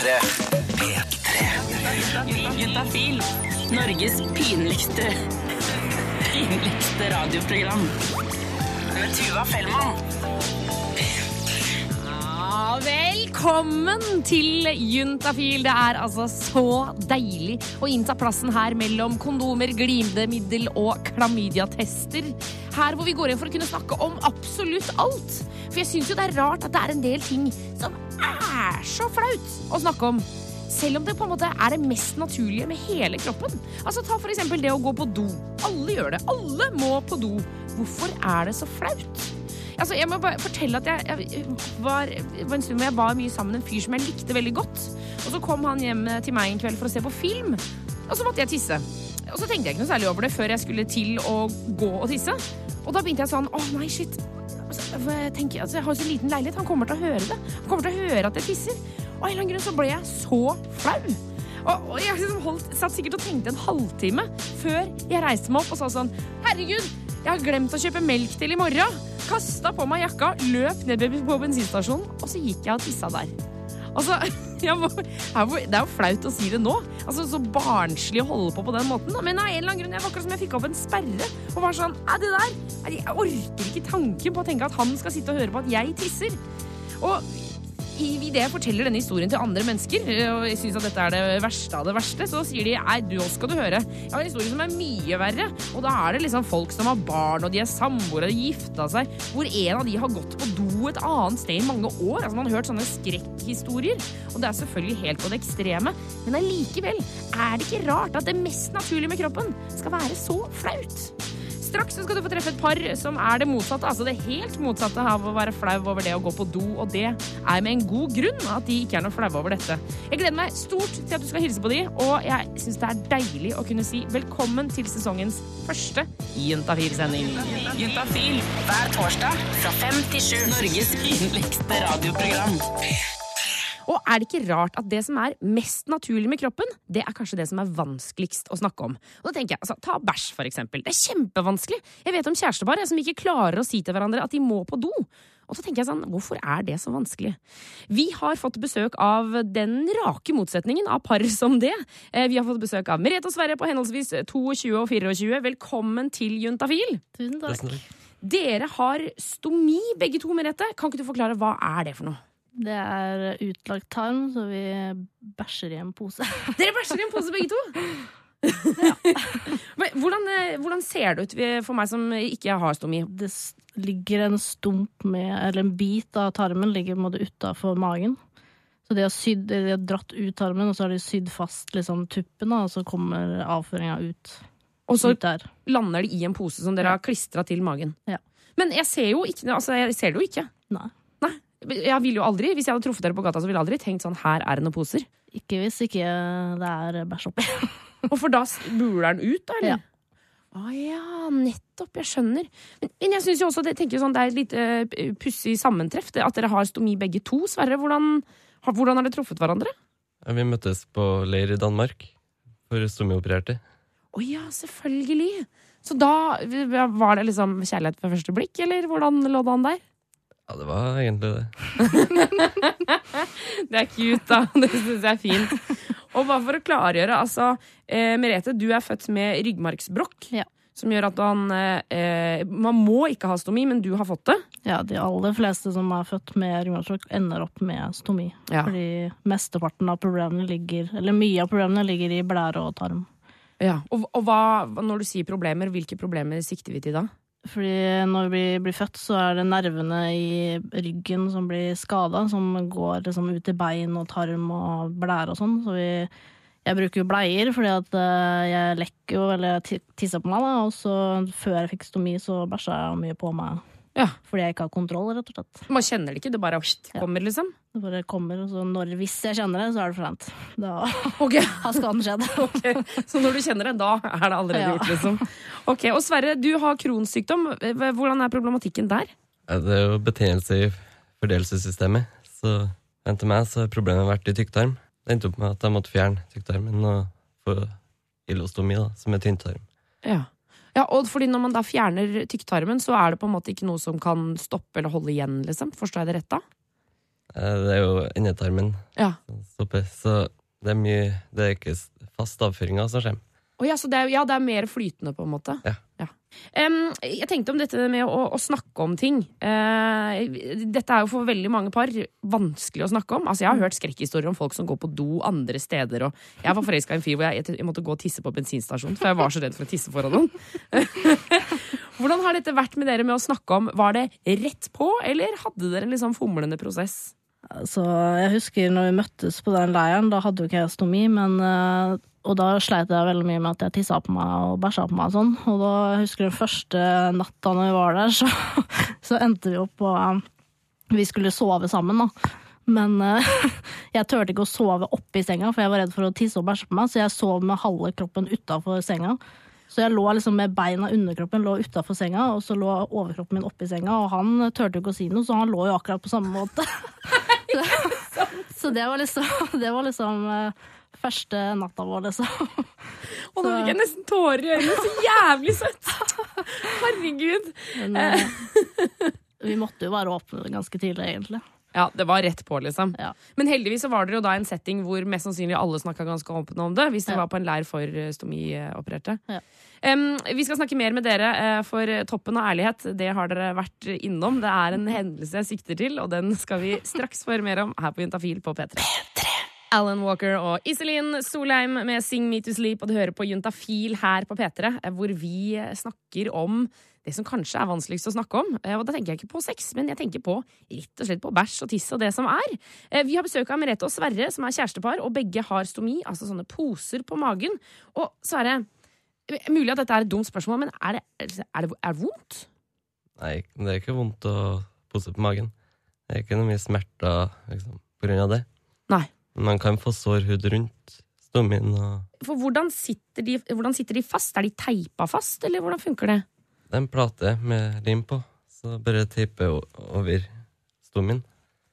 P3. P3. Juntafil. Norges pinligste pinligste radioprogram. Med Tuva Fellmann. Ja, velkommen til Juntafil. Det er altså så deilig å innta plassen her mellom kondomer, glidemiddel og klamydiatester. Her hvor vi går inn for å kunne snakke om absolutt alt. For jeg syns jo det er rart at det er en del ting som er så flaut å snakke om. Selv om det på en måte er det mest naturlige med hele kroppen. Altså Ta eksempel det å gå på do. Alle gjør det. Alle må på do. Hvorfor er det så flaut? Altså, jeg må bare fortelle at jeg, jeg var, var en stund hvor jeg var mye sammen med en fyr som jeg likte veldig godt. Og så kom han hjem til meg en kveld for å se på film, og så måtte jeg tisse. Og så tenkte jeg ikke noe særlig over det før jeg skulle til å gå og tisse. Og da begynte jeg sånn Å, nei, shit. Altså, jeg, tenker, altså, jeg har så liten leilighet. Han kommer til å høre det. Han kommer til å høre at jeg tisser. Og av en eller annen grunn så ble jeg så flau. Og, og jeg liksom holdt, satt sikkert og tenkte en halvtime før jeg reiste meg opp og sa sånn Herregud, jeg har glemt å kjøpe melk til i morgen. Kasta på meg jakka, løp ned på bensinstasjonen, og så gikk jeg og tissa der. Altså, må, Det er jo flaut å si det nå. Altså, Så barnslig å holde på på den måten. Men av en eller annen grunn, jeg var akkurat som jeg fikk opp en sperre. Og var sånn, er det der, Jeg orker ikke tanken på å tenke at han skal sitte og høre på at jeg tisser. Og idet jeg forteller denne historien til andre mennesker, og jeg syns at dette er det verste av det verste, så sier de nei, du også skal du høre. Jeg har en historie som er mye verre. Og da er det liksom folk som har barn, og de er samboere, de gifta seg, hvor en av de har gått på do et annet sted i mange år. Altså Man har hørt sånne skrekkhistorier. Og det er selvfølgelig helt på det ekstreme. Men allikevel er det ikke rart at det mest naturlige med kroppen skal være så flaut. Straks skal du få treffe et par som er det motsatte. Altså det helt motsatte av å være flau over det å gå på do, og det er med en god grunn at de ikke er noe flaue over dette. Jeg gleder meg stort til at du skal hilse på de, og jeg syns det er deilig å kunne si velkommen til sesongens første Jentafil-sending. Jentafil hver torsdag fra fem til sju. Norges pinligste radioprogram. Og er det ikke rart at det som er mest naturlig med kroppen, det er kanskje det som er vanskeligst å snakke om. Og da tenker jeg, altså, Ta bæsj, for eksempel. Det er kjempevanskelig. Jeg vet om kjærestepar som ikke klarer å si til hverandre at de må på do. Og så tenker jeg sånn, Hvorfor er det så vanskelig? Vi har fått besøk av den rake motsetningen av par som det. Eh, vi har fått besøk av Merete og Sverre på henholdsvis 22 og 24. Velkommen til Juntafil. Tusen takk. Dere har stomi, begge to, Merete. Kan ikke du forklare hva er det for noe? Det er utlagt tarm, så vi bæsjer i en pose. Dere bæsjer i en pose, begge to? hvordan, eh, hvordan, ser det ut for meg som ikke har stomi? Det ligger en stump med, eller en bit av tarmen ligger utafor magen. Så de har, sydd, de har dratt ut tarmen, og så har de sydd fast liksom, tuppen, og så kommer avføringa ut. Og så ut lander de i en pose som dere har klistra til magen. Ja. Men jeg ser ikke altså, jeg ser det jo ikke. Nei. Jeg vil jo aldri, Hvis jeg hadde truffet dere på gata, så ville jeg aldri tenkt sånn her er det noen poser. Ikke hvis ikke det er bæsj oppi. Og for da buler den ut, da? eller? Ja. Å ah, ja, nettopp. Jeg skjønner. Men, men jeg syns jo også det, tenker sånn, det er et litt uh, pussig sammentreff. Det, at dere har stomi begge to. Sverre, hvordan, har, hvordan har dere truffet hverandre? Ja, vi møttes på leir i Danmark for stomiopererte. Å oh, ja, selvfølgelig. Så da var det liksom kjærlighet ved første blikk, eller hvordan lå det an der? Ja, det var egentlig det. det er cute, da. Det syns jeg er fint. Og bare for å klargjøre, altså eh, Merete, du er født med ryggmargsbrokk. Ja. Som gjør at man eh, Man må ikke ha stomi, men du har fått det. Ja, de aller fleste som er født med ryggmargsbrokk, ender opp med stomi. Ja. Fordi mesteparten av problemene ligger Eller mye av problemene ligger i blære og tarm. Ja, Og, og hva, når du sier problemer, hvilke problemer sikter vi til da? Fordi når vi blir født, så er det nervene i ryggen som blir skada, som går liksom ut i bein og tarm og blære og sånn. Så vi, jeg bruker jo bleier, fordi at eh, jeg lekker jo, eller tisser på meg, da. Og så før jeg fikk stomi, så bæsja jeg mye på meg. Ja. Fordi jeg ikke har kontroll, rett og slett. Man kjenner det ikke, det bare kommer, liksom? Det bare kommer, og så når, hvis jeg kjenner det, så er det for sent. Da okay. har skaden skjedd. okay. Så når du kjenner det, da er det allerede ja. gjort, liksom? Ok, Og Sverre, du har kronsykdom. Hvordan er problematikken der? Det er jo betennelse i fordøyelsessystemet. Så til meg så har problemet vært i tykktarm. Det endte opp med at jeg måtte fjerne tykktarmen og få ilostomi, da, som er tynntarm. Ja. Ja, og fordi Når man da fjerner tykktarmen, så er det på en måte ikke noe som kan stoppe eller holde igjen? liksom. Forstår jeg det rett da? Eh, Det er jo endetarmen Ja. stopper, så det er mye Det er ikke fast avføringa som skjer. Å ja, så det er, ja, det er mer flytende, på en måte? Ja. Em, jeg tenkte om dette med å, å snakke om ting. Uh, dette er jo for veldig mange par vanskelig å snakke om. Altså, Jeg har hørt skrekkhistorier om folk som går på do andre steder. Og jeg var forelska i en fyr hvor jeg, jeg måtte gå og tisse på bensinstasjonen, for jeg var så redd for å tisse foran noen. Hvordan har dette vært med dere med å snakke om? Var det rett på, eller hadde dere en liksom fomlende prosess? Altså, jeg husker når vi møttes på den leiren, da hadde jo ikke jeg stomi, men eh, Og da sleit jeg veldig mye med at jeg tissa på meg og bæsja på meg og sånn. Og da jeg husker den første natta når vi var der, så, så endte vi opp på eh, Vi skulle sove sammen, da. Men uh, jeg turte ikke å sove oppi senga, for jeg var redd for å tisse og bæsje på meg, så jeg sov med halve kroppen utafor senga. Så jeg lå liksom med beina underkroppen lå utafor senga, og så lå overkroppen min oppi senga, og han turte ikke å si noe, så han lå jo akkurat på samme måte. så, så det var liksom, det var liksom eh, første natta vår, liksom. Og nå fikk jeg nesten tårer i øynene. Så jævlig søtt! Herregud. Men eh, vi måtte jo være åpne ganske tidlig, egentlig. Ja, det var rett på, liksom. Ja. Men heldigvis så var dere jo da en setting hvor mest sannsynlig alle snakka ganske åpent om det, hvis dere Ja. var på en leir for eh, stomiopererte. Ja. Um, vi skal snakke mer med dere, eh, for toppen av ærlighet, det har dere vært innom. Det er en hendelse jeg sikter til, og den skal vi straks få høre mer om her på Juntafil på P3. Alan Walker og Iselin Solheim med Sing Me To Sleep, og du hører på Juntafil her på P3, eh, hvor vi snakker om det som kanskje er vanskeligst å snakke om. Eh, Og da tenker jeg ikke på sex, men jeg tenker på rett og slett på bæsj og tiss og det som er. Eh, Vi har besøk av Merete og Sverre, som er kjærestepar, og begge har stomi, altså sånne poser på magen. Og Sverre, mulig at dette er et dumt spørsmål, men er det, er det, er det vondt? Nei, det er ikke vondt å pose på magen. Det er ikke noe mye smerter liksom, på grunn av det. Nei. Men man kan få sår hud rundt stomien, og For hvordan sitter de, hvordan sitter de fast? Er de teipa fast, eller hvordan funker det? det er en plate med lim på, så bare teipe over stomien.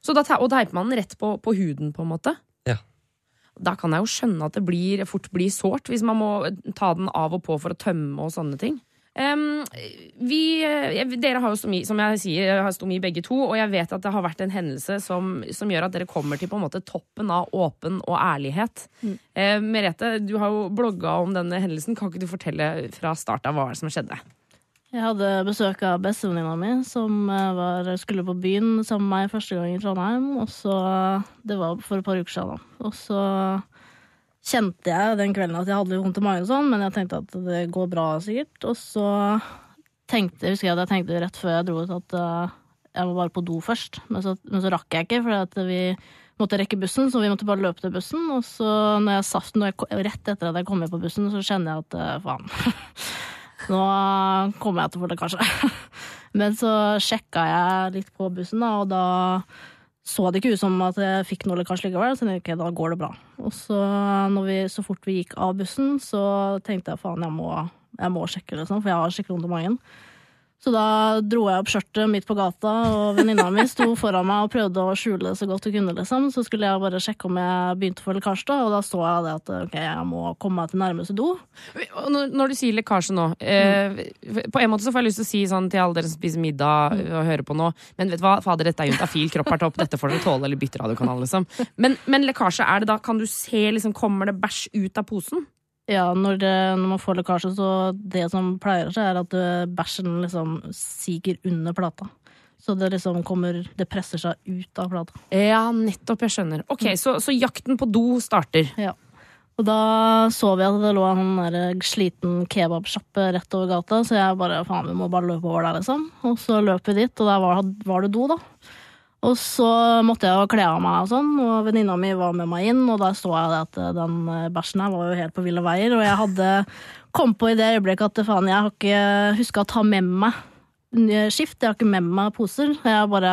Så da, og teiper man den rett på, på huden, på en måte? Ja. Da kan jeg jo skjønne at det blir, fort blir sårt, hvis man må ta den av og på for å tømme og sånne ting. Em, vi, eh, dere har jo stomi, som jeg sier, har stomi begge to, og jeg vet at det har vært en hendelse som, som gjør at dere kommer til på en måte toppen av åpen og ærlighet. Eh, Merete, du har jo blogga om denne hendelsen. Kan ikke du fortelle fra start av hva som skjedde? Jeg hadde besøk av bestevenninna mi, som eh, var, skulle på byen sammen med meg første gang i Trondheim. Og så, Det var for et par uker siden. da. Og så kjente jeg den kvelden at jeg hadde litt vondt i magen, og sånn, men jeg tenkte at det går bra sikkert. Og så tenkte husker jeg at jeg tenkte rett før jeg dro ut at eh, jeg må bare på do først. Men så, men så rakk jeg ikke, for vi måtte rekke bussen, så vi måtte bare løpe til bussen. Og så når jeg saft, når jeg, rett etter at jeg kom på bussen, så kjenner jeg at eh, faen. Nå kommer jeg til å få det, kanskje. Men så sjekka jeg litt på bussen, da, og da så det ikke ut som at jeg fikk noe lekkasje likevel. Så jeg tenkte, ok, da går det bra. Og så, vi, så fort vi gikk av bussen, så tenkte jeg faen, jeg må, jeg må sjekke, liksom, for jeg har skikkelig vondt i magen. Så da dro jeg opp skjørtet midt på gata, og venninna mi sto foran meg og prøvde å skjule det så godt hun kunne, liksom. Så skulle jeg bare sjekke om jeg begynte å få lekkasje, da, og da så jeg det at ok, jeg må komme meg til nærmeste do. Når, du sier lekkasje nå eh, På en måte så får jeg lyst til å si sånn til alle dere som spiser middag og hører på nå Men vet du hva, fader, dette er juntafil, kropp er topp, dette får dere tåle, eller bytte radiokanal, liksom. Men, men lekkasje, er det da, kan du se, liksom, kommer det bæsj ut av posen? Ja, når, det, når man får lekkasje, så det som pleier skje, er at eh, bæsjen liksom siger under plata. Så det liksom kommer Det presser seg ut av plata. Ja, nettopp, jeg skjønner. Ok, så, så jakten på do starter. Ja. Og da så vi at det lå en sånn der sliten kebabsjappe rett over gata, så jeg bare faen, vi må bare løpe over der, liksom. Og så løp vi dit, og der var, var det do, da. Og så måtte jeg jo kle av meg og sånn, og venninna mi var med meg inn, og da så jeg at eh, den eh, bæsjen her var jo helt på ville veier, og jeg hadde kom på i det øyeblikket at faen, jeg har ikke huska å ta med meg skift, jeg har ikke med meg poser. Jeg bare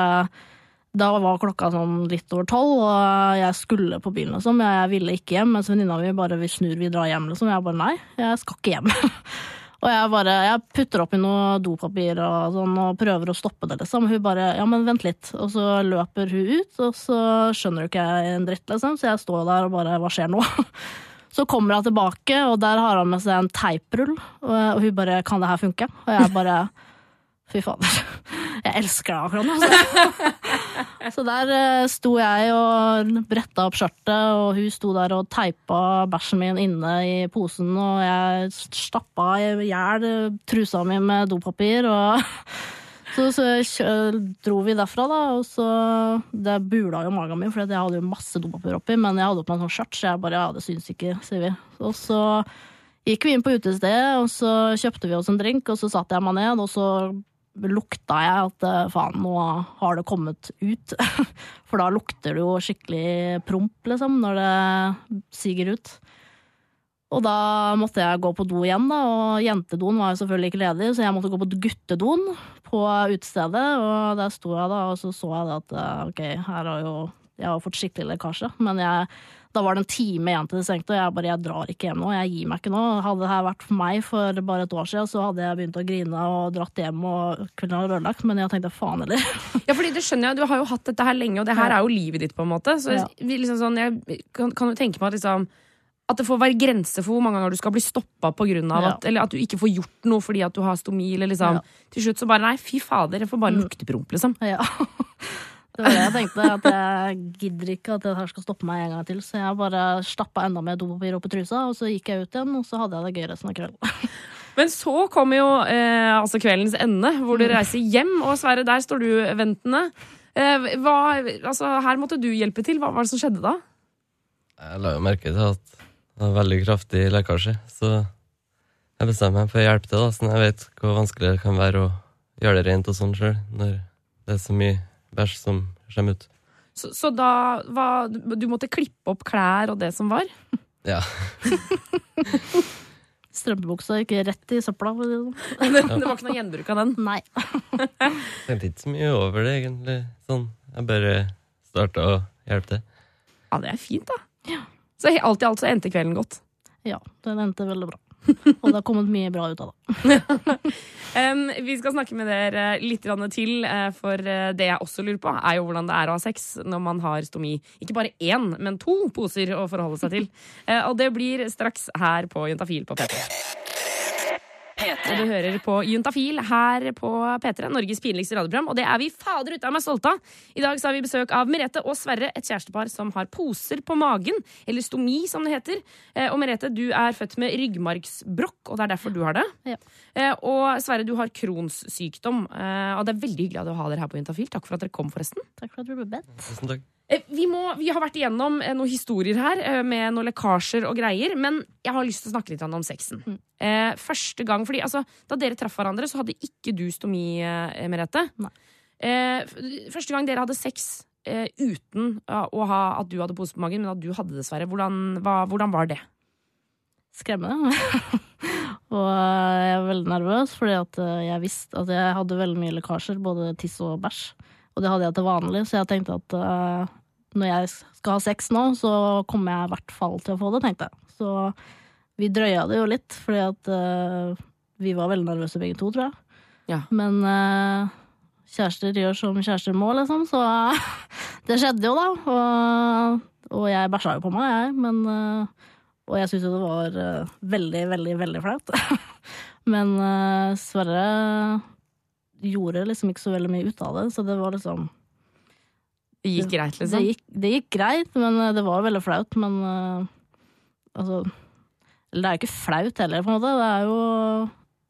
da var klokka sånn litt over tolv, og jeg skulle på bilen. Liksom. Jeg ville ikke hjem, mens venninna mi bare vi snur, vi drar hjem. Liksom. Jeg bare nei, jeg skal ikke hjem. og jeg bare jeg putter oppi noe dopapir og sånn, og prøver å stoppe det, liksom. Hun bare ja, men vent litt. Og så løper hun ut, og så skjønner hun ikke en dritt, liksom. Så jeg står der og bare hva skjer nå? Så kommer hun tilbake, og der har han med seg en teiprull. Og hun bare 'kan det her funke?' Og jeg bare Fy fader. Jeg elsker deg akkurat nå. Så, så der eh, sto jeg og bretta opp skjørtet, og hun sto der og teipa bæsjen min inne i posen, og jeg stappa i hjel trusa mi med dopapir, og så, så dro vi derfra, da, og så Det bula jo magen min, for jeg hadde jo masse dopapir oppi, men jeg hadde på meg sånn skjørt, så jeg bare Ja, det syns ikke, sier vi. Og så gikk vi inn på utestedet, og så kjøpte vi oss en drink, og så satte jeg meg ned, og så lukta jeg at eh, faen, nå har det kommet ut. For da lukter det jo skikkelig promp, liksom, når det siger ut. Og da måtte jeg gå på do igjen, da, og jentedoen var jo selvfølgelig ikke ledig, så jeg måtte gå på guttedoen på utestedet, og der sto jeg da, og så så jeg at eh, ok, her har jo jeg har fått skikkelig lekkasje, men jeg, da var det en time igjen til de stengte, og jeg bare jeg drar ikke hjem nå, jeg gir meg ikke nå. Hadde det her vært for meg for bare et år siden, så hadde jeg begynt å grine og dratt hjem og kvelden hadde ødelagt, men jeg tenkte faen heller. Ja, fordi det skjønner jeg, Du har jo hatt dette her lenge, og det her Ja. er jo livet ditt. på en måte Så Ja. liksom sånn, Jeg kan, kan jo tenke meg at liksom at det får være grenser for hvor mange ganger du skal bli stoppa av Ja. at, eller at du ikke får gjort noe fordi at du har stomi. Eller liksom, Ja. Til slutt så bare nei, fy fader, jeg får bare Mm. lukte liksom. Ja. Det var det jeg tenkte, at jeg gidder ikke at det her skal stoppe meg en gang til, så jeg bare stappa enda mer dopapir opp i trusa, og så gikk jeg ut igjen, og så hadde jeg det gøy resten av kvelden. Men så kommer jo eh, altså kveldens ende, hvor Mm. du reiser hjem. Og Sverre, der står du ventende. Eh, hva, altså, her måtte du hjelpe til. Hva var det som skjedde da? Jeg la jo merke til at det var veldig kraftig lekkasje, så jeg bestemmer meg for å hjelpe til, da, sånn jeg vet hvor vanskelig det kan være å gjøre det rent og sånn sjøl, når det er så mye bæsj som kommer ut. Så, så da var, du måtte klippe opp klær og det som var? Ja. Strømpebuksa gikk rett i søpla. det sånn. Det, var ikke noe gjenbruk av den? Nei. Jeg tenkte ikke så mye over det, egentlig. Sånn, jeg bare starta å hjelpe til. Ja, det er fint, da. Så alt i alt så endte kvelden godt. Ja, den endte veldig bra. Og det har kommet mye bra ut av det. um, vi skal snakke med dere litt til, eh, for eh, det jeg også lurer på, er jo hvordan det er å ha sex når man har stomi. Ikke bare én, men to poser å forholde seg til. Eh, og det blir straks her på Juntafil på P3. Du hører på Juntafil her på P3, Norges pinligste radioprogram. Og det er vi fader ute av meg stolte av. I dag så har vi besøk av Merete og Sverre, et kjærestepar som har poser på magen. Eller stomi, som det heter. Eh, Og Merete, du er født med ryggmargsbrokk, og det er derfor du har det. Ja. Eh, Og Sverre, du har Crohns sykdom. Eh, Og det er veldig hyggelig å ha dere her på Juntafil. Takk for at dere kom, forresten. Takk for at du ble bedt. Tusen takk. Eh, Vi, må, vi har vært igjennom eh, noen historier her eh, med noen lekkasjer og greier, men jeg har lyst til å snakke litt om sexen. Mm. Eh, første gang, fordi altså, Da dere traff hverandre, så hadde ikke du stomi, eh, Merete. Eh, første gang dere hadde sex uten å ha at du hadde pose på magen, men at du hadde dessverre. Hvordan, hva, hvordan var det? Skremmende. og jeg var veldig nervøs, fordi at jeg visste at jeg hadde veldig mye lekkasjer, både tiss og bæsj. Og det hadde jeg til vanlig, så jeg tenkte at uh, når jeg skal ha sex nå, så kommer jeg i hvert fall til å få det, tenkte jeg. Så vi drøya det jo litt, fordi at uh, vi var veldig nervøse begge to, tror jeg. Ja. Men uh, kjærester gjør som kjærester må, liksom, så det skjedde jo, da. Og, og jeg bæsja jo på meg, jeg, men og jeg syntes jo det var veldig, veldig, veldig flaut. Men Sverre gjorde liksom ikke så veldig mye ut av det, så det var liksom Det gikk greit, Det liksom? gikk, det gikk greit, men eh, det var veldig flaut. Men eh, altså Eller det er jo ikke flaut heller, på en måte. Det er jo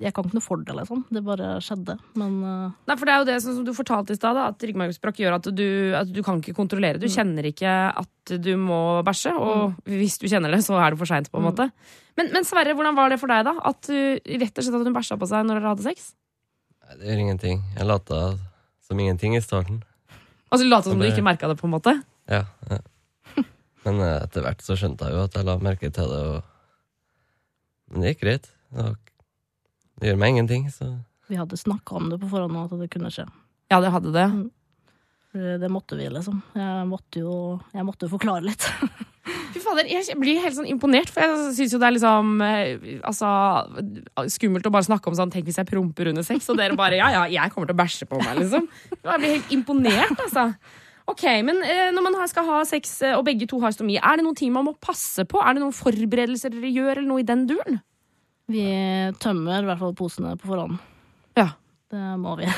Jeg kan ikke noe for det, liksom. Det bare skjedde. Men uh... Nei, for det er jo det som du fortalte i stad, at ryggmargsbrakk gjør at du, at du kan ikke kontrollere. Mm. Du kjenner ikke at du må bæsje, og hvis du kjenner det, så er det for seint, på en Mm. måte. Men, men Sverre, hvordan var det for deg, da? At du rett og slett at hun bæsja på seg når dere hadde sex? Nei, det gjør ingenting. Jeg lata som ingenting i starten. Altså du lata som du ikke merka det, på en måte? Ja, ja. Men eh, etter hvert så skjønte jeg jo at jeg la merke til det, og Men det gikk greit. Det, det gjør meg ingenting, så vi hadde snakka om det på forhånd, at det kunne skje. Ja, det hadde det. Det måtte vi, liksom. Jeg måtte jo, jeg måtte forklare litt. Fy fader, jeg blir helt sånn imponert, for jeg syns jo det er liksom eh, Altså, skummelt å bare snakke om sånn Tenk hvis jeg promper under sex, og dere bare Ja, ja, jeg kommer til å bæsje på meg, liksom. Jeg blir helt imponert, altså. Ok, men eh, når man skal ha sex, eh, og begge to har stomi, er det noen ting man må passe på? Er det noen forberedelser dere gjør, eller noe i den duren? Vi tømmer i hvert fall posene på forhånd. Ja. Det må vi.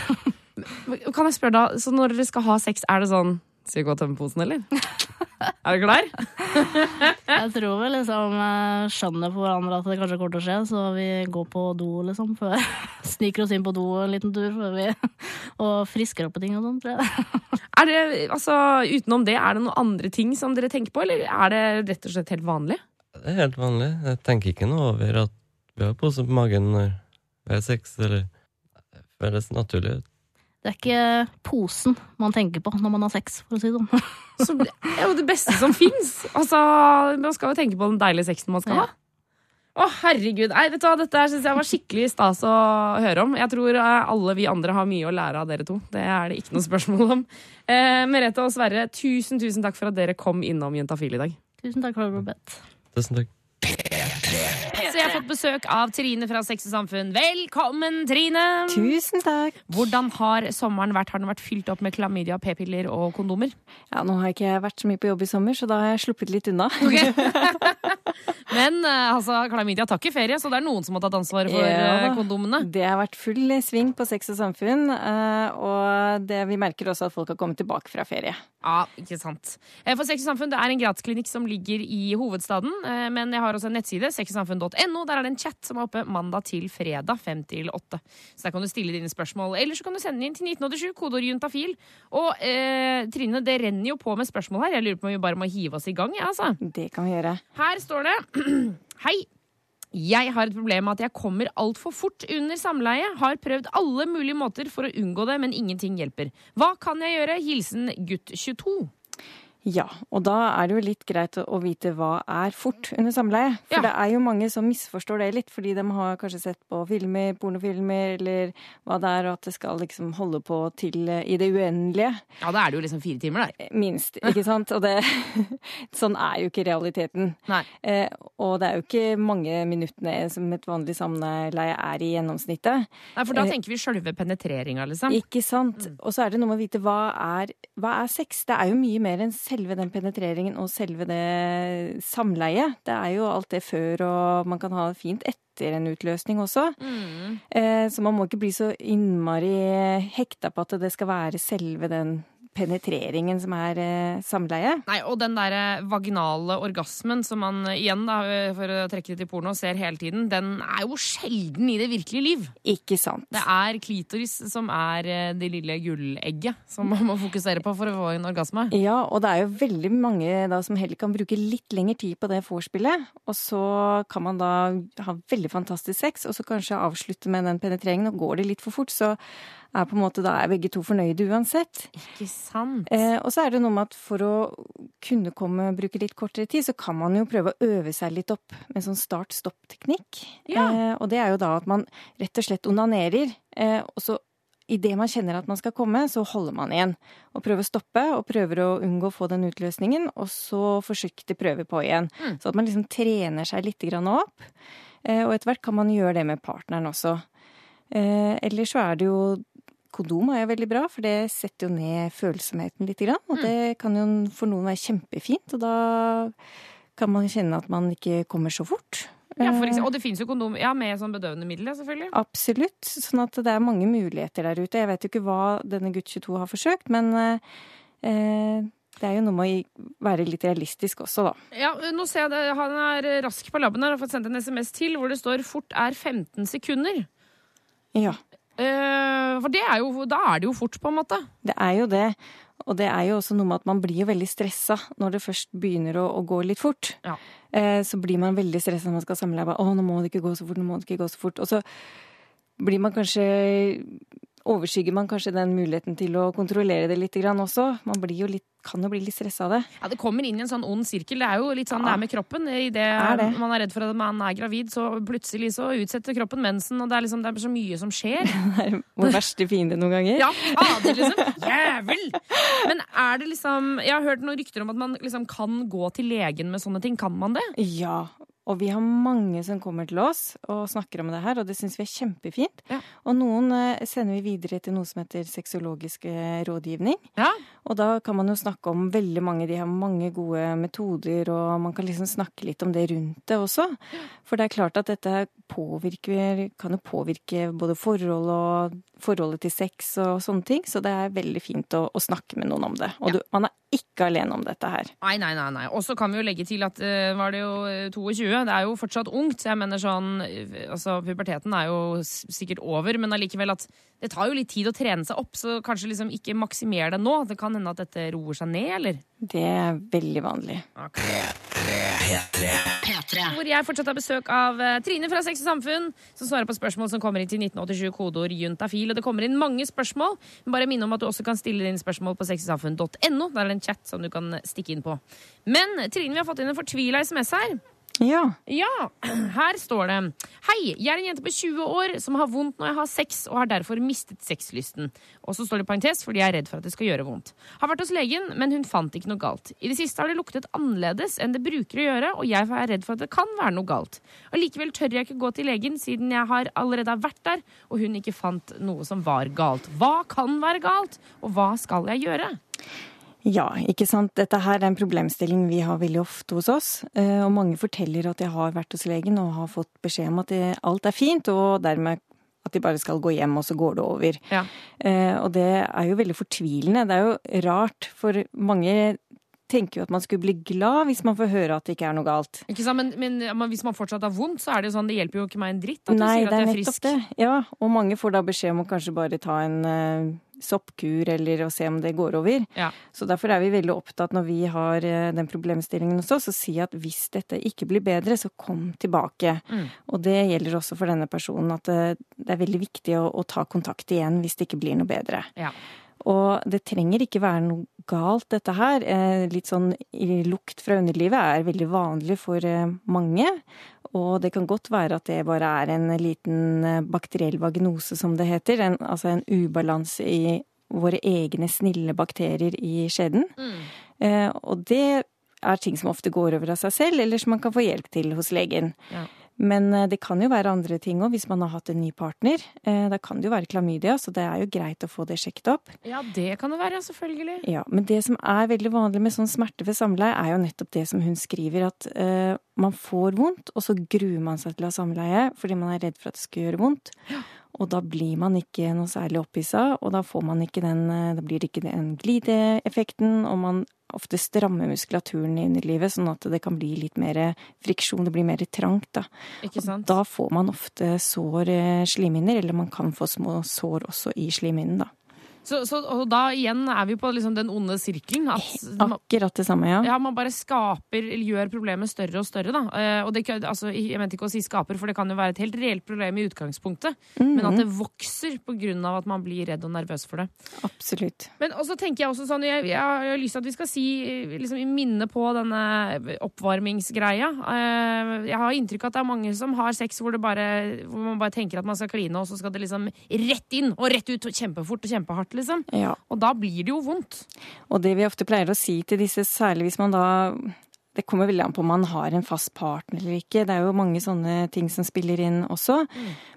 Kan jeg spørre da, så når dere skal ha sex, er det sånn Skal vi gå og tømme posen, eller? Er du klar? Jeg tror vi liksom eh, skjønner på hverandre at det kanskje kommer til å skje, så vi går på do, liksom. Før, sniker oss inn på do en liten tur før vi, og frisker opp på ting og sånn, tror jeg. Er det, altså, utenom det, er det noen andre ting som dere tenker på, eller er det rett og slett helt vanlig? Det er helt vanlig. Jeg tenker ikke noe over at vi har pose på magen når vi har sex, eller Det føles naturlig ut. Det er ikke posen man tenker på når man har sex, for å si det sånn. Så det er jo det beste som fins. Altså, man skal jo tenke på den deilige sexen man skal ha. Å, herregud. Nei, vet du hva, Dette synes jeg var skikkelig stas å høre om. Jeg tror eh, alle vi andre har mye å lære av dere to. Det er det ikke noe spørsmål om. Eh, Merete og Sverre, tusen tusen takk for at dere kom innom Juntafil i dag. Tusen takk for det, bedt. Tusen takk. Har fått besøk av Trine fra Sex og Samfunn. Velkommen, Trine! Tusen takk. Hvordan har sommeren vært? Har den vært fylt opp med klamydia, p-piller og kondomer? Ja, nå har jeg ikke vært så mye på jobb i sommer, så da har jeg sluppet litt unna. Men eh, altså, klamydia tar ikke ferie, så det er noen som har tatt ansvaret for Ja eh, kondomene. Det har vært full sving på Sex og samfunn, eh, og det, vi merker også at folk har kommet tilbake fra ferie. Ja, ikke sant. For Sex og Samfunn det er en gratisklinikk som ligger i hovedstaden. Men jeg har også en nettside, sexogsamfunn.no. Der er det en chat som er oppe mandag til fredag 5 til 8. Så der kan du stille dine spørsmål. Eller så kan du sende inn til 1987, kodeord juntafil. Og eh, Trine, det renner jo på med spørsmål her. Jeg lurer på om vi bare må hive oss i gang. Ja, altså. Det kan vi gjøre. Her står det Hei. Jeg har et problem med at jeg kommer altfor fort under samleie. Har prøvd alle mulige måter for å unngå det, men ingenting hjelper. Hva kan jeg gjøre? Hilsen gutt 22. Ja, og da er det jo litt greit å, vite hva er fort under samleie. For Ja. det er jo mange som misforstår det litt, fordi de har kanskje sett på filmer, pornofilmer, eller hva det er, og at det skal liksom holde på til eh, i det uendelige. Ja, da er det jo liksom fire timer der. Minst, ikke sant? Og det, sånn er jo ikke realiteten. Nei. Eh, og det er jo ikke mange minuttene som et vanlig samleie er i gjennomsnittet. Nei, for da Eh, tenker vi sjølve penetreringa, liksom. Ikke sant? Og så er det noe med å vite hva er, hva er sex. Det er jo mye mer enn selve den penetreringen og selve det samleiet. Det er jo alt det før, og man kan ha det fint etter en utløsning også. Mm. Eh, så man må ikke bli så innmari hekta på at det skal være selve den penetreringen som er eh, samleie. Nei, og den der vaginale orgasmen som man eh, igjen, da, for å trekke det til porno, ser hele tiden, den er jo sjelden i det virkelige liv. Ikke sant? Det er klitoris som er eh, det lille gullegget som man må fokusere på for å få en orgasme. Ja, og det er jo veldig mange da som heller kan bruke litt lengre tid på det vorspielet. Og så kan man da ha veldig fantastisk sex, og så kanskje avslutte med den penetreringen. Og går det litt for fort, så er på en måte da er begge to fornøyde uansett. Ikke sant? Eh, og så er det noe med at for å kunne komme, bruke litt kortere tid, så kan man jo prøve å øve seg litt opp med sånn start-stopp-teknikk. Ja. Eh, og det er jo da at man rett og slett onanerer, eh, og så Idet man kjenner at man skal komme, så holder man igjen. Og prøver å stoppe, og prøver å unngå å få den utløsningen. Og så forsiktig prøver på igjen. Mm. Så at man liksom trener seg litt grann opp. Eh, og etter hvert kan man gjøre det med partneren også. Eh, ellers så er det jo Kondom er jo veldig bra, for det setter jo ned følsomheten litt. Og det kan jo for noen være kjempefint, og da kan man kjenne at man ikke kommer så fort. Ja, for Eh, eksempel, og det fins jo kondom ja, med sånn bedøvende middel, selvfølgelig. Absolutt. Sånn at det er mange muligheter der ute. Jeg vet jo ikke hva denne gutt 22 har forsøkt, men eh, eh, det er jo noe med å være litt realistisk også, da. Ja, nå ser jeg det, Han er rask på labben her har fått sendt en SMS til hvor det står 'fort er 15 sekunder'. Ja, Eh, for det er jo, da er det jo fort, på en måte. det er jo det. Og det er jo også noe med at man blir jo veldig stressa når det først begynner å, å gå litt fort. Ja. Eh, så blir man veldig stressa når man skal samle. seg. Å, nå må det ikke gå så fort, nå må det ikke gå så fort. Og så blir man kanskje Overskygger man kanskje den muligheten til å kontrollere det litt også. Man blir jo litt, kan jo bli litt stressa av det. Ja, Det kommer inn i en sånn ond sirkel. Det er jo litt sånn det er med kroppen. I det, det. man er redd for at man er gravid, så plutselig så utsetter kroppen mensen, og det er liksom det er så mye som skjer. Det er vår verste fiende noen ganger. Ja, fader, liksom. Jævel! Men er det liksom Jeg har hørt noen rykter om at man liksom kan gå til legen med sånne ting. Kan man det? Ja, og vi har mange som kommer til oss og snakker om det her, og det syns vi er kjempefint. Ja. Og noen eh, sender vi videre til noe som heter sexologisk eh, rådgivning. Ja. Og da kan man jo snakke om veldig mange, de har mange gode metoder, og man kan liksom snakke litt om det rundt det også. For det er klart at dette påvirker, kan jo påvirke både forhold og forholdet til sex og sånne ting, så det er veldig fint å, å snakke med noen om det. Og ja. du, man er ikke alene om dette her. Nei, nei, nei. nei. Og så kan vi jo legge til at uh, var det jo 22 det er jo fortsatt ungt. så jeg mener sånn, altså Puberteten er jo sikkert over, men allikevel at det tar jo litt tid å trene seg opp. Så kanskje liksom ikke maksimer det nå. Det kan hende at dette roer seg ned, eller? Det er veldig vanlig. Okay. Hvor jeg fortsatt har besøk av eh, Trine fra Sex og Samfunn, som svarer på spørsmål som kommer inn til 1987 kodeord juntafil. Og det kommer inn mange spørsmål. Bare minne om at du også kan stille inn spørsmål på sexogsamfunn.no. Der er det en chat som du kan stikke inn på. Men Trine, vi har fått inn en fortvila SMS her. Ja. Ja, her står det Hei, jeg er en jente på 20 år som har vondt når jeg har sex og har derfor mistet sexlysten. Og så står det parentes fordi jeg er redd for at det skal gjøre vondt. Har vært hos legen, men hun fant ikke noe galt. I det siste har det luktet annerledes enn det bruker å gjøre, og jeg er redd for at det kan være noe galt. Allikevel tør jeg ikke gå til legen siden jeg har allerede har vært der, og hun ikke fant noe som var galt. Hva kan være galt, og hva skal jeg gjøre? Ja, ikke sant. Dette her er en problemstilling vi har veldig ofte hos oss. eh, Og mange forteller at de har vært hos legen og har fått beskjed om at det, alt er fint, og dermed at de bare skal gå hjem, og så går det over. Ja. Eh, Og det er jo veldig fortvilende. Det er jo rart, for mange tenker jo at man skulle bli glad hvis man får høre at det ikke er noe galt. Ikke sant? Men, men, men hvis man fortsatt har vondt, så er det jo sånn, det hjelper jo ikke meg en dritt at du Nei, sier at det er jeg er nettopp det. Ja, og mange får da beskjed om å kanskje bare ta en eh, soppkur eller å se om det går over. Ja. Så derfor er vi veldig opptatt når vi har eh, den problemstillingen hos oss, å si at hvis dette ikke blir bedre, så kom tilbake. Mm. Og det gjelder også for denne personen at det, det er veldig viktig å, å ta kontakt igjen hvis det ikke blir noe bedre. Ja. Og det trenger ikke være noe galt, dette her. Eh, Litt sånn lukt fra underlivet er veldig vanlig for eh, mange. Og det kan godt være at det bare er en liten eh, bakteriell vagnose, som det heter. En, altså en ubalanse i våre egne snille bakterier i skjeden. Mm. Eh, og det er ting som ofte går over av seg selv, eller som man kan få hjelp til hos legen. Ja. Men eh, det kan jo være andre ting òg, hvis man har hatt en ny partner. Eh, Da kan det jo være klamydia, så det er jo greit å få det sjekket opp. Ja, det kan det være, selvfølgelig. Ja, Men det som er veldig vanlig med sånn smerte ved samleie, er jo nettopp det som hun skriver, at uh, man får vondt, og så gruer man seg til å ha samleie fordi man er redd for at det skal gjøre vondt. Og da blir man ikke noe særlig opphissa, og da får man ikke den Da blir det ikke den glideeffekten, og man ofte strammer muskulaturen i underlivet, sånn at det kan bli litt mer friksjon, det blir mer trangt, da. Ikke sant? Da får man ofte sår eh, slimhinner, eller man kan få små sår også i slimhinnen, da. Så, så, og da igjen er vi på liksom den onde sirkelen. Akkurat det samme, ja. ja, man bare skaper, eller gjør problemet større og større. Da. Eh, Og det, altså, jeg mente ikke å si skaper, for det kan jo være et helt reelt problem i utgangspunktet. Men at det vokser på grunn av at man blir redd og nervøs for det. Absolutt. Men også tenker jeg også sånn, jeg, jeg har lyst til at vi skal si, liksom i minne på denne oppvarmingsgreia. Eh, Jeg har inntrykk av at det er mange som har sex hvor, det bare, hvor man bare tenker at man skal kline, og så skal det liksom rett inn og rett ut og kjempefort og kjempehardt, liksom. Ja. Og da blir det jo vondt. Og det vi ofte pleier å si til disse, særlig hvis man da Det kommer veldig an på om man har en fast partner eller ikke. Det er jo mange sånne ting som spiller inn også.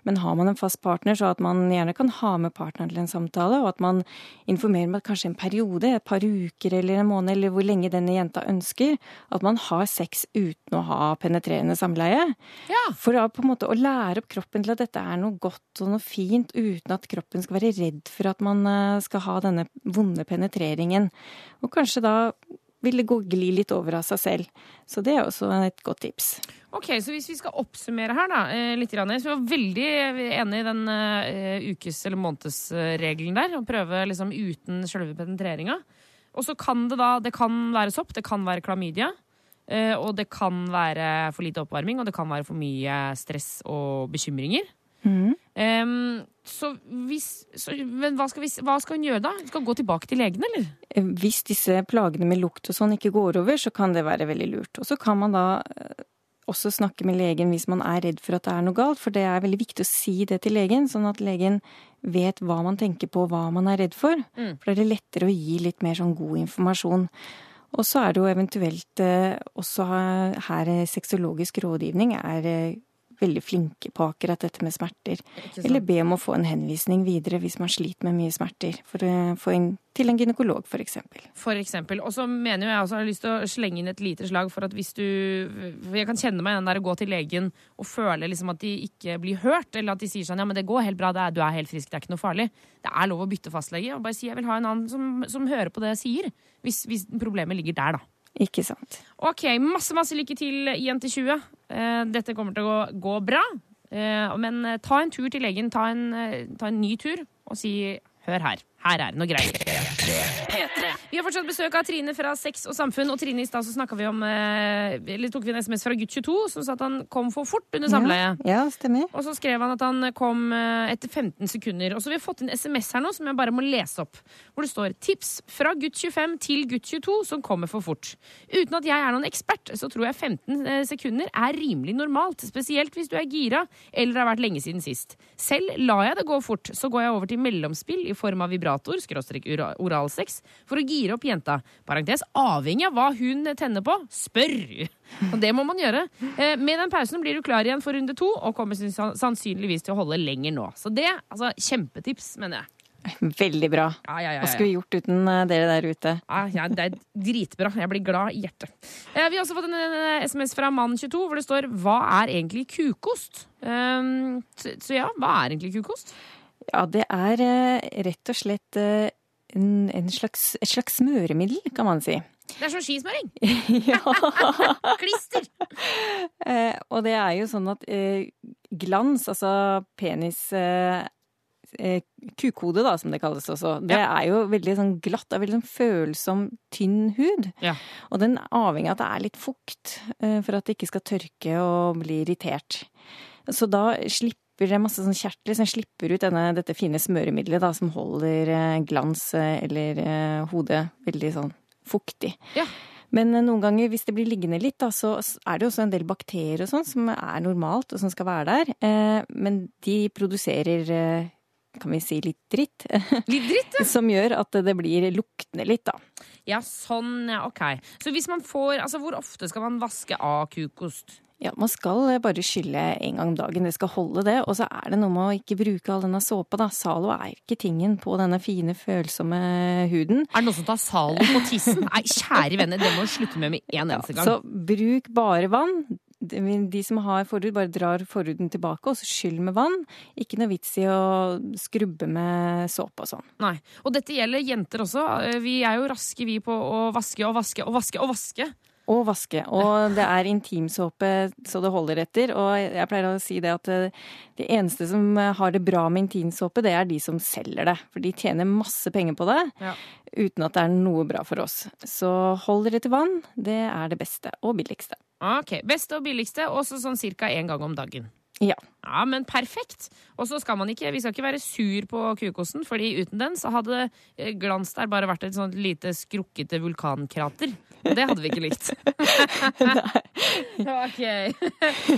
Men har man en fast partner, så at man gjerne kan ha med partneren til en samtale, og at man informerer om at kanskje en periode, et par uker eller en måned, eller hvor lenge denne jenta ønsker, at man har sex uten å ha penetrerende samleie. Ja. For da på en måte å lære opp kroppen til at dette er noe godt og noe fint, uten at kroppen skal være redd for at man eh, skal ha denne vonde penetreringen. Og kanskje da vil det gå gli litt over av seg selv. Så det er også et godt tips. Ok, så hvis vi skal oppsummere her, da, eh, litt. Så vi var veldig enig i den eh, ukes- eller månedsregelen der. Å prøve liksom uten selve penetreringa. Og så kan det da Det kan være sopp, det kan være klamydia. eh, Og det kan være for lite oppvarming, og det kan være for mye stress og bekymringer. Em, så hvis så, Men hva skal, vi, hva skal hun gjøre da? Hun skal gå tilbake til legen, eller? Eh, Hvis disse plagene med lukt og sånn ikke går over, så kan det være veldig lurt. Og så kan man da eh, også snakke med legen hvis man er redd for at det er noe galt, for det er veldig viktig å si det til legen, sånn at legen vet hva man tenker på, hva man er redd for. Mm. For da er det lettere å gi litt mer sånn god informasjon. Og så er det jo eventuelt eh, også her sexologisk rådgivning er veldig flinke på akkurat dette med smerter. Eller be om å få en henvisning videre hvis man sliter med mye smerter. For å få inn til en gynekolog, f.eks. For eksempel. Og så mener jo jeg også, har lyst til å slenge inn et lite slag for at hvis du For jeg kan kjenne meg i den der å gå til legen og føle liksom at de ikke blir hørt, eller at de sier sånn ja, men det går helt bra, det er, du er helt frisk, det er ikke noe farlig. Det er lov å bytte fastlege og bare si jeg vil ha en annen som, som hører på det jeg sier. Hvis, hvis problemet ligger der, da. Ikke sant. Ok, masse, masse lykke til, jente 20. Eh, dette kommer til å gå, gå bra. Eh, men eh, ta en tur til legen. Ta en, ta en ny tur og si hør her. Her er det noe greier. Vi har fortsatt besøk av Trine fra Sex og Samfunn. Og Trine, i stad så snakka vi om eh, tok vi en SMS fra gutt 22 som sa at han kom for fort under samleie. Ja, stemmer. Og så skrev han at han kom eh, etter 15 sekunder. Og så har vi fått en SMS her nå som jeg bare må lese opp. Hvor det står 'Tips fra gutt 25 til gutt 22 som kommer for fort'. Uten at jeg er noen ekspert, så tror jeg 15 eh, sekunder er rimelig normalt. Spesielt hvis du er gira eller har vært lenge siden sist. Selv lar jeg det gå fort, så går jeg over til mellomspill i form av vibrator, skråstrek ora- oralsex, for å gire opp jenta. Parentes avhengig av hva hun tenner på. Spør! Og det må man gjøre. Eh, Med den pausen blir du klar igjen for runde to, og kommer sannsynligvis til å holde lenger nå. Så det, altså, kjempetips, mener jeg. Veldig bra. Ja, ja, ja, Hva skulle vi gjort uten eh, dere der ute? Det er dritbra. Jeg blir glad i hjertet. Eh, Vi har også fått en SMS fra mann22 hvor det står 'Hva er egentlig kukost?' Så, ja, hva er egentlig kukost? Ja, det er rett og slett en, en slags, et slags smøremiddel, kan man si. Det er som skismøring. Klister. Eh, og det er jo sånn at eh, glans, altså penis eh, eh, da, som det kalles også. Det er jo veldig sånn glatt, er veldig sånn følsom, tynn hud. Ja. Og den avhenger av at det er litt fukt, for at det ikke skal tørke og bli irritert. Så da slipper det masse sånn kjertler som slipper ut denne, dette fine smøremiddelet da, som holder eh, glans eh, eller eh, hodet veldig sånn fuktig. Ja. Men noen ganger, hvis det blir liggende litt, da, så er det også en del bakterier og sånn som er normalt, og som skal være der. Men de produserer, kan vi si, litt dritt. Litt dritt, ja. som gjør at det blir luktende litt, da. Ja, sånn, ja, ok. Så hvis man får Altså, hvor ofte skal man vaske av kukost? Ja, man skal eh, bare skylle en gang om dagen. Det skal holde det. Og så er det noe med å ikke bruke all denne såpa, da. Zalo er ikke tingen på denne fine, følsomme huden. Er det noen som tar Zalo på tissen? Nei, kjære venner, det må du slutte med med en eneste gang. Så bruk bare vann. De som har forhud, bare drar forhuden tilbake, og så skyll med vann. Ikke noe vits i å skrubbe med såpe og sånn. Nei. Og dette gjelder jenter også. Eh, Vi er jo raske, vi, på å vaske og vaske og vaske og vaske. Og vaske. Og det er intimsåpe så det holder etter. Og jeg pleier å si det at eh, de eneste som har det bra med intimsåpe, det er de som selger det. For de tjener masse penger på det Ja. uten at det er noe bra for oss. Så hold dere til vann. Det er det beste og billigste. Ok, Beste og billigste, også sånn cirka én gang om dagen. Ja. Ja, men perfekt! Og så skal man ikke, vi skal ikke være sur på kukosten, fordi uten den så hadde eh, glans der bare vært et sånt lite skrukkete vulkankrater. Det hadde vi ikke likt. ok.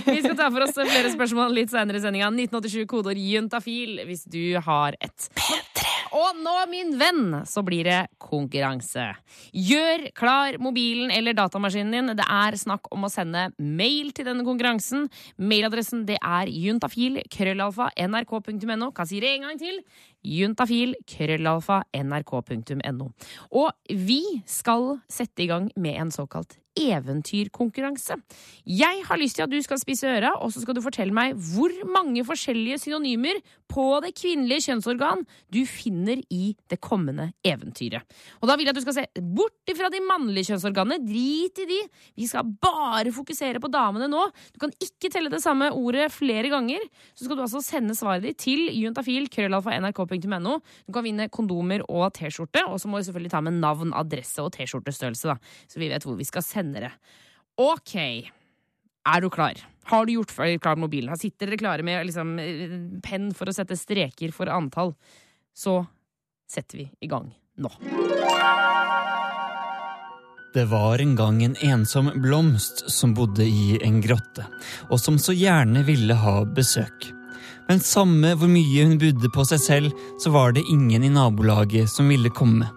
Vi skal ta for oss flere spørsmål litt senere i sendinga. 1987 kodeord juntafil hvis du har et. Og nå, min venn, så blir det konkurranse. Gjør klar mobilen eller datamaskinen din. Det er snakk om å sende mail til denne konkurransen. Mailadressen det er juntafil krøllalfa nrk.no. Kan si det en gang til. Juntafil krøllalfa nrk.no. Og vi skal sette i gang med en såkalt eventyrkonkurranse. Jeg har lyst til at du skal spise øra, og så skal du fortelle meg hvor mange forskjellige synonymer på det kvinnelige kjønnsorgan du finner i det kommende eventyret. Og da vil jeg at du skal se bort ifra de mannlige kjønnsorganene. Drit i de. Vi skal bare fokusere på damene nå. Du kan ikke telle det samme ordet flere ganger. Så skal du altså sende svaret ditt til juntafil krøllalfa. Du kan vinne kondomer og T-skjorte, og så må du selvfølgelig ta med navn, adresse og T-skjortestørrelse, da. Så vi vet hvor vi skal sende det. Ok. Er du klar? Har du gjort klar mobilen? Sitter dere klare med liksom, eh, penn for å sette streker for antall? Så setter vi i gang nå. Det var en gang en ensom blomst som bodde i en grotte, og som så gjerne ville ha besøk. Men samme hvor mye hun budde på seg selv, så var det ingen i nabolaget som ville komme.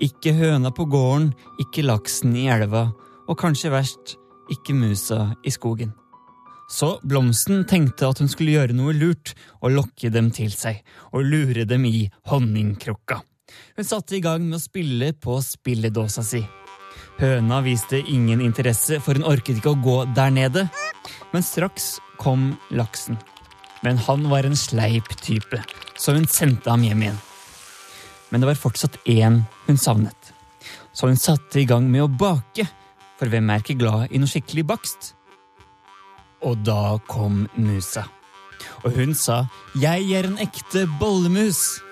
Ikke høna på gården, ikke laksen i elva, og kanskje verst, ikke musa i skogen. Så Blomsten tenkte at hun skulle gjøre noe lurt og lokke dem til seg, og lure dem i honningkrukka. Hun satte i gang med å spille på spilledåsa si. Høna viste ingen interesse, for hun orket ikke å gå der nede. Men straks kom laksen. Men han var en sleip type, så hun sendte ham hjem igjen. Men det var fortsatt én hun savnet. Så hun satte i gang med å bake, for hvem er ikke glad i noe skikkelig bakst? Og da kom musa. Og hun sa 'Jeg er en ekte bollemus'.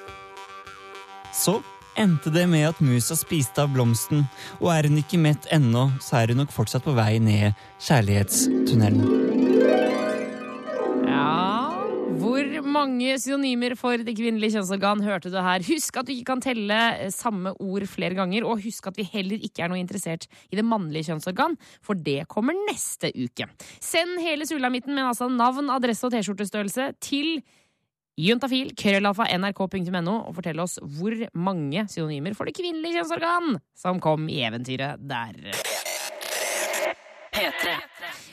Så endte det med at musa spiste av blomsten, og er hun ikke mett ennå, så er hun nok fortsatt på vei ned kjærlighetstunnelen. Mange synonymer for det kvinnelige kjønnsorgan hørte du her? Husk at du ikke kan telle eh, samme ord flere ganger, og husk at vi heller ikke er noe interessert i det mannlige kjønnsorgan, for det kommer neste uke. Send hele sulamitten med altså navn, adresse og T-skjortestørrelse til juntafil, krøllalfa, nrk.no, og fortell oss hvor mange synonymer for det kvinnelige kjønnsorgan som kom i eventyret der. P3.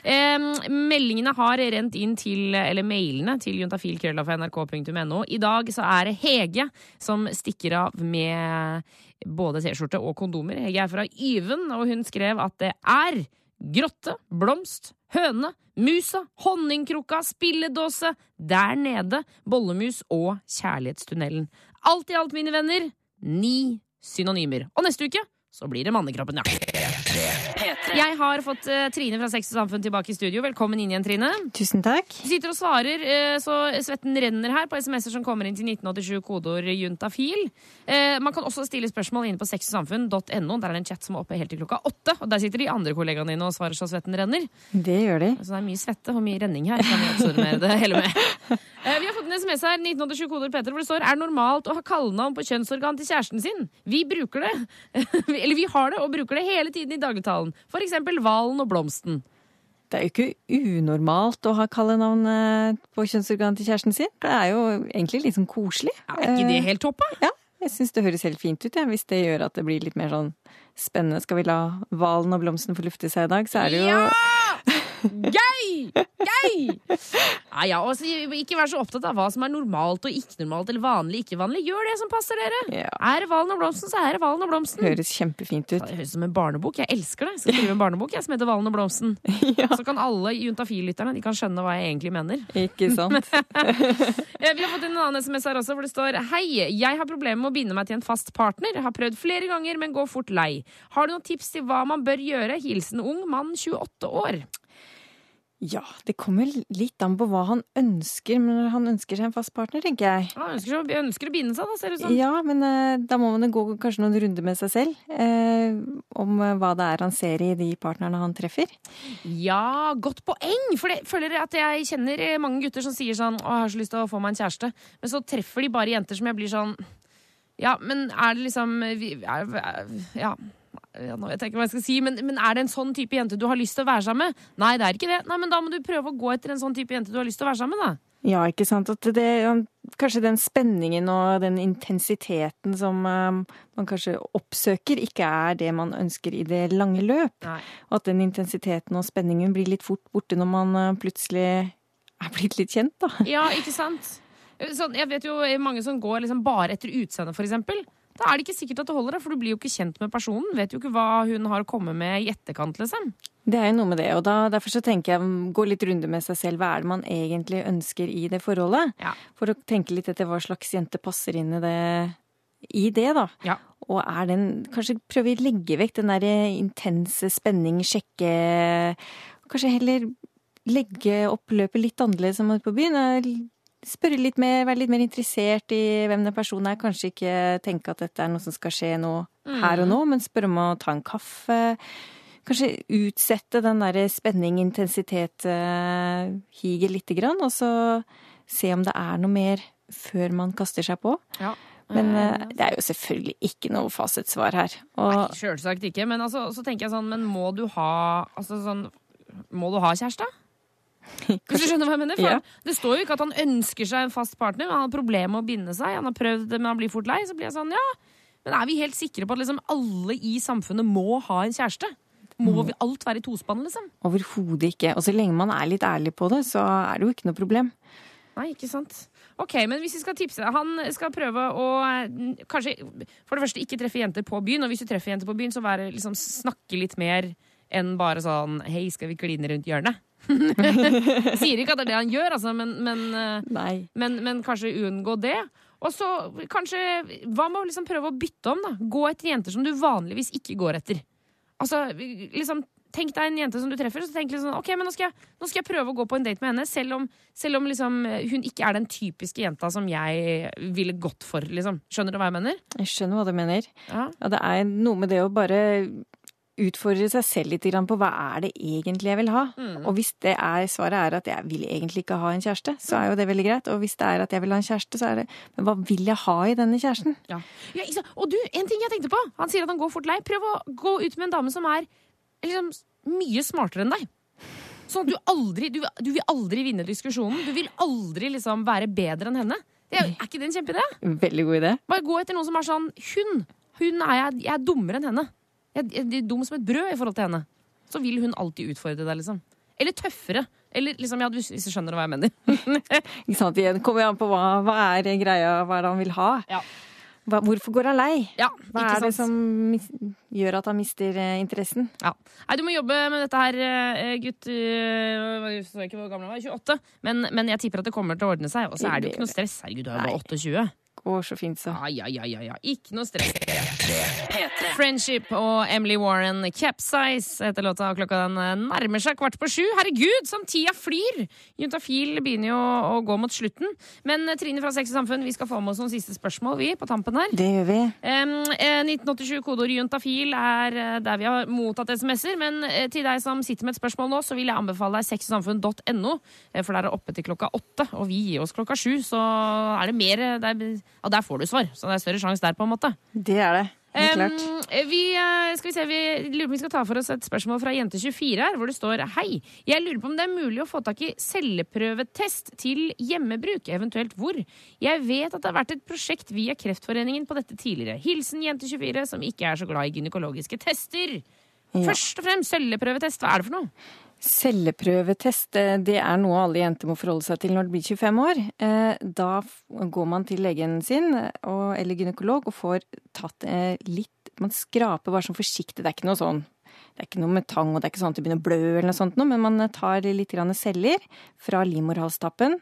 Eh, meldingene har rent inn til, eller mailene til juntafil.nrk.no. I dag så er det Hege som stikker av med både T-skjorte og kondomer. Hege er fra Yven, og hun skrev at det er grotte, blomst, høne, musa, honningkrukka, spilledåse, der nede, bollemus og kjærlighetstunnelen. Alt i alt, mine venner, ni synonymer. Og neste uke så blir det mannekroppen, ja. Jeg har fått uh, Trine fra Sex og Samfunn tilbake i studio. Velkommen inn igjen, Trine. Tusen takk. Du sitter og svarer uh, så svetten renner her på SMS-er som kommer inn til 1987, kodeord juntafil. Uh, man kan også stille spørsmål inne på sexogsamfunn.no. Der er det en chat som er oppe helt til klokka åtte. Og der sitter de andre kollegaene dine og svarer så svetten renner. Det gjør de. Så det er mye svette og mye renning her. Kan vi oppsummere det hele med. Vi har fått en SMS her, 1987 kodeord Peter, hvor det står Er normalt å ha kallenavn på kjønnsorgan til kjæresten sin. Vi bruker det. Eller vi har det og bruker det hele tiden i dagligtalen. For eksempel hvalen og blomsten. Det er jo ikke unormalt å ha kallenavn eh, på kjønnsorganet til kjæresten sin. Det er jo egentlig litt sånn koselig. Ja, er ikke det Eh, helt topp, da? Ja, jeg syns det høres helt fint ut, ja. hvis det gjør at det blir litt mer sånn spennende. Skal vi la hvalen og blomsten få lufte seg i dag, så er det jo Gøy! Gøy! Ja, ja, og ikke vær så opptatt av hva som er normalt og ikke normalt, eller vanlig ikke vanlig. Gjør det som passer dere. Ja. Er det hvalen og blomsten, så er det hvalen og blomsten. Høres kjempefint ut. Det høres ut som en barnebok. Jeg elsker det. Jeg skal skrive en barnebok jeg, som heter Hvalen og blomsten. Så kan alle juntafil-lytterne de kan skjønne hva jeg egentlig mener. Ikke sant? Eh, Vi har fått en annen SMS her også, hvor det står Hei, jeg har problemer med å binde meg til en fast partner. Jeg har prøvd flere ganger, men går fort lei. Har du noen tips til hva man bør gjøre? Hilsen ung mann 28 år. Ja, det kommer litt an på hva han ønsker, men han ønsker seg en fast partner, tenker jeg. Han ønsker, å- ønsker å binde seg, da, ser det ut som. Ja, men eh, da må man gå kanskje noen runder med seg selv eh, om eh, hva det er han ser i de partnerne han treffer. Ja, godt poeng! For det føler jeg at jeg kjenner eh, mange gutter som sier sånn Å, jeg har så lyst til å få meg en kjæreste. Men så treffer de bare jenter som jeg blir sånn Ja, men er det liksom vi- Ja. Ja, nå vet jeg ikke hva jeg skal si, men, men er det en sånn type jente du har lyst til å være sammen med? Nei, det er ikke det. Nei, men da må du prøve å gå etter en sånn type jente du har lyst til å være sammen med, da. Ja, ikke sant. At det, kanskje den spenningen og den intensiteten som eh, man kanskje oppsøker, ikke er det man ønsker i det lange løp. Nei. Og at den intensiteten og spenningen blir litt fort borte når man eh, plutselig er blitt litt kjent, da. Ja, ikke sant? Sånn, jeg vet jo mange som går liksom bare etter utseendet, for eksempel. Da er det ikke sikkert at det holder, for du blir jo ikke kjent med personen. Vet jo ikke hva hun har å komme med i etterkant, liksom. Det er jo noe med det, og da, derfor så tenker jeg gå litt runde med seg selv. Hva er det man egentlig ønsker i det forholdet? Ja. For å tenke litt etter hva slags jente passer inn i det, i det da. Ja. Og er den Kanskje prøve å legge vekk den der intense spenning, sjekke Kanskje heller legge opp løpet litt annerledes enn man på byen. Spørre litt mer, være litt mer interessert i hvem den personen er. Kanskje ikke tenke at dette er noe som skal skje nå her og nå, men spørre om å ta en kaffe. Kanskje utsette den der spenning, intensitet, uh, higet lite grann, og så se om det er noe mer før man kaster seg på. Ja. Men uh, det er jo selvfølgelig ikke noe fasitsvar her. Og Sjølsagt ikke, men altså, så tenker jeg sånn, men må du ha altså sånn, Må du ha kjæreste? Hvis du skjønner hva jeg mener? Ja. Det står jo ikke at han ønsker seg en fast partner, men han har problemer med å binde seg. Han har prøvd det, men han blir fort lei. Så blir jeg sånn, ja, Men er vi helt sikre på at liksom alle i samfunnet må ha en kjæreste? Må vi alt være i tospann, liksom? Overhodet ikke. Og så lenge man er litt ærlig på det, så er det jo ikke noe problem. Nei, ikke sant. Ok, men hvis vi skal tipse Han skal prøve å eh, kanskje for det første ikke treffe jenter på byen. Og hvis du treffer jenter på byen, så være, liksom, snakke litt mer enn bare sånn Hei, skal vi kline rundt hjørnet? Sier ikke at det er det han gjør, altså, men, men, eh, men, men kanskje unngå det. Og så kanskje Hva med å liksom prøve å bytte om, da? Gå etter jenter som du vanligvis ikke går etter. Altså, liksom Tenk deg en jente som du treffer, og så tenk litt sånn, ok, men nå skal, jeg, nå skal jeg prøve å gå på en date med henne, selv om, selv om liksom, hun ikke er den typiske jenta som jeg ville gått for. liksom. Skjønner du hva jeg mener? Jeg skjønner hva du mener. Ja. Ja, det er noe med det å bare utfordre seg selv litt på hva er det egentlig jeg vil ha. Mm. Og hvis det er, svaret er at jeg vil egentlig ikke ha en kjæreste, så er jo det veldig greit. Og hvis det er at jeg vil ha en kjæreste, så er det Men hva vil jeg ha i denne kjæresten? Ja. Ja? Og du, en ting jeg tenkte på. Han sier at han går fort lei. Prøv å gå ut med en dame som er liksom, mye smartere enn deg. Sånn at du aldri du, du vil aldri vinne diskusjonen. Du vil aldri liksom være bedre enn henne. Er, er ikke det en kjempeidé? Veldig god idé. Bare gå etter noen som er sånn Hun! Hun er jeg, jeg er dummere enn henne. Jeg, er dum som et brød i forhold til henne. Så vil hun alltid utfordre deg, liksom. Eller tøffere. Eller liksom, ja, hvis du skjønner hva jeg mener. Ikke sant? Igjen kommer an på hva, hva er greia, hva er det han vil ha? Ja. Hva, hvorfor går han lei? Ja, Hva er det som gjør at han mister eh, interessen? Ja. Nei, du må jobbe med dette her, eh, gutt. øh, Jeg så ikke hvor gammel han var. 28. Men, men jeg tipper at det kommer til å ordne seg. Og så er det jo ikke noe stress. Herregud, du er jo bare 28. Går så fint, så. Ja, ja, ja, ja, ja. Ikke noe stress. P3. Friendship og Emily Warren Capsize heter låta. og Klokka den eh, nærmer seg kvart på sju. Herregud, som tida flyr! Juntafil begynner jo å gå mot slutten. Men eh, Trine fra Sex og Samfunn, vi skal få med oss noen siste spørsmål, vi, på tampen her. Det gjør vi. Eh, 1987 kodeord juntafil er eh, der vi har mottatt SMS-er. Men eh, til deg som sitter med et spørsmål nå, så vil jeg anbefale deg sexogsamfunn.no. eh, For der er det oppe til klokka åtte, og vi gir oss klokka sju. Så er det mer eh, der, Ja, der får du svar. Så det er større sjanse der, på en måte. Det er det. Em, vi, eh, skal vi se, vi lurer på om vi skal ta for oss et spørsmål fra Jente24 her, hvor det står Hei, jeg lurer på om det er mulig å få tak i celleprøvetest til hjemmebruk, eventuelt hvor. Jeg vet at det har vært et prosjekt via Kreftforeningen på dette tidligere. Hilsen Jente24, som ikke er så glad i gynekologiske tester. Ja. Først og fremst celleprøvetest, hva er det for noe? Celleprøvetest eh, det er noe alle jenter må forholde seg til når de blir 25 år. Eh, Da går man til legen sin eller gynekolog og får tatt eh, litt Man skraper bare sånn forsiktig. Det er ikke noe sånn det er ikke noe med tang, og det er ikke sånn at det begynner å blø, eller noe sånt, men man tar litt celler fra livmorhalstappen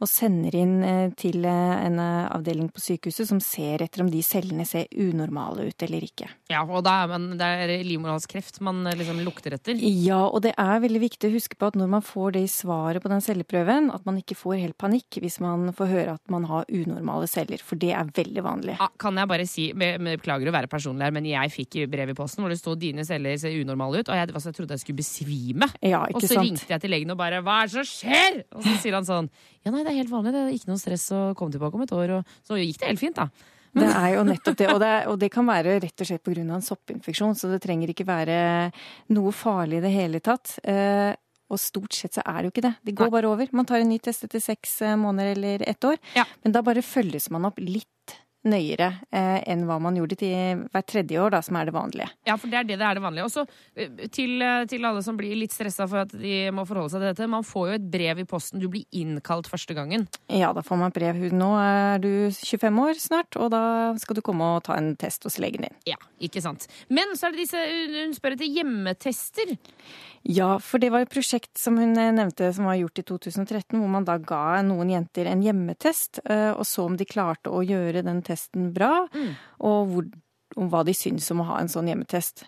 og sender inn eh, til eh, en eh, avdeling på sykehuset som ser etter om de cellene ser unormale ut eller ikke. Ja, og da er man, det er livmorhalskreft man eh, liksom lukter etter. Ja, og det er veldig viktig å huske på at når man får det i svaret på den celleprøven, at man ikke får helt panikk hvis man får høre at man har unormale celler, for det er veldig vanlig. Ja, kan jeg bare si, Beklager å være personlig her, men jeg fikk brev i posten hvor det stod 'dine celler ser unormale ut', og jeg, altså, jeg trodde jeg skulle besvime. Ja, Og så sant? ringte jeg til legen og bare 'hva er det som skjer?' Og så sier han sånn 'ja, nei, det er helt vanlig, det er ikke noe stress å komme tilbake om et år', og så gikk det helt fint, da. Det er jo nettopp det, og det, og det kan være rett og slett pga. en soppinfeksjon, så det trenger ikke være noe farlig i det hele tatt. Eh, og stort sett så er det jo ikke det. Det går Nei. bare over. Man tar en ny test etter seks eh, måneder eller ett år, Ja. men da bare følges man opp litt nøyere eh, enn hva man gjorde til hvert tredje år, da, som er det vanlige. Ja, for det er det det er det vanlige. Og så eh, til, eh, til alle som blir litt stressa for at de må forholde seg til dette. Man får jo et brev i posten. Du blir innkalt første gangen. Ja, da får man brev. Nå er du 25 år snart, og da skal du komme og ta en test hos legen din. Ja, ikke sant. Men så er det disse Hun spør etter hjemmetester. Ja, for det var et prosjekt som hun eh, nevnte som var gjort i 2013, hvor man da ga noen jenter en hjemmetest, og så om de klarte å gjøre den testen bra, og hvor, om hva de syns om å ha en sånn hjemmetest.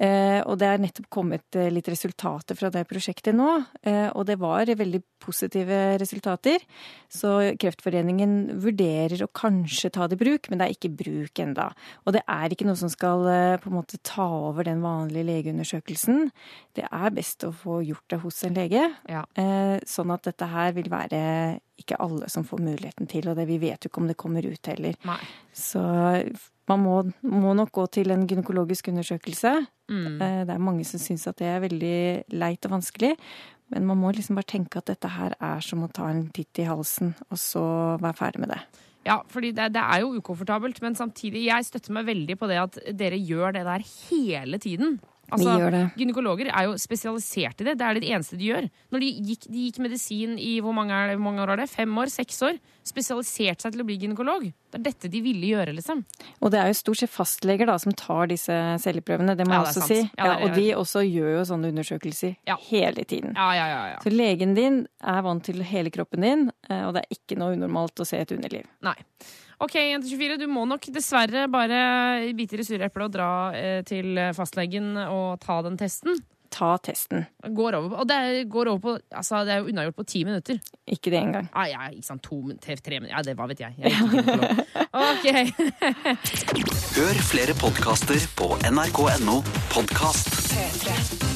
Eh, og det er nettopp kommet eh, litt resultater fra det prosjektet nå, eh, og det var veldig positive resultater. Så Kreftforeningen vurderer å kanskje ta det i bruk, men det er ikke bruk enda. Og det er ikke noe som skal eh, på en måte ta over den vanlige legeundersøkelsen. Det er best å få gjort det hos en lege, Ja. eh, sånn at dette her vil være ikke alle som får muligheten til, og det, vi vet jo ikke om det kommer ut heller. Nei. Så man må, må nok gå til en gynekologisk undersøkelse. Mm. Eh, Det er mange som syns at det er veldig leit og vanskelig. Men man må liksom bare tenke at dette her er som å ta en titt i halsen, og så være ferdig med det. Ja, fordi det, det er jo ukomfortabelt, men samtidig, jeg støtter meg veldig på det at dere gjør det der hele tiden. Altså, Vi gjør det. Gynekologer er jo spesialisert i det. Det er det eneste de gjør. Når de gikk, de gikk medisin i hvor mange, er det, hvor mange år er det? Fem år? Seks år? Spesialiserte seg til å bli gynekolog. Det er dette de ville gjøre, liksom. Og det er jo stort sett fastleger da, som tar disse celleprøvene, det må Ja, jeg er også si. Ja, er- og de også gjør jo sånne undersøkelser Ja. hele tiden. Ja, ja, ja. ja. Så legen din er vant til hele kroppen din, eh, og det er ikke noe unormalt å se et underliv. Nei. Ok, Jente24, du må nok dessverre bare bite i det sure eplet og dra eh, til fastlegen og ta den testen. Ta testen. Går over, og det er, går over på Altså, det er jo unnagjort på ti minutter. Ikke det engang. Ah, ja, ikke sant, To, tre, tre minutter. Ja, det hva vet jeg. jeg ikke ok. Hør flere podkaster på nrk.no podkast. P3.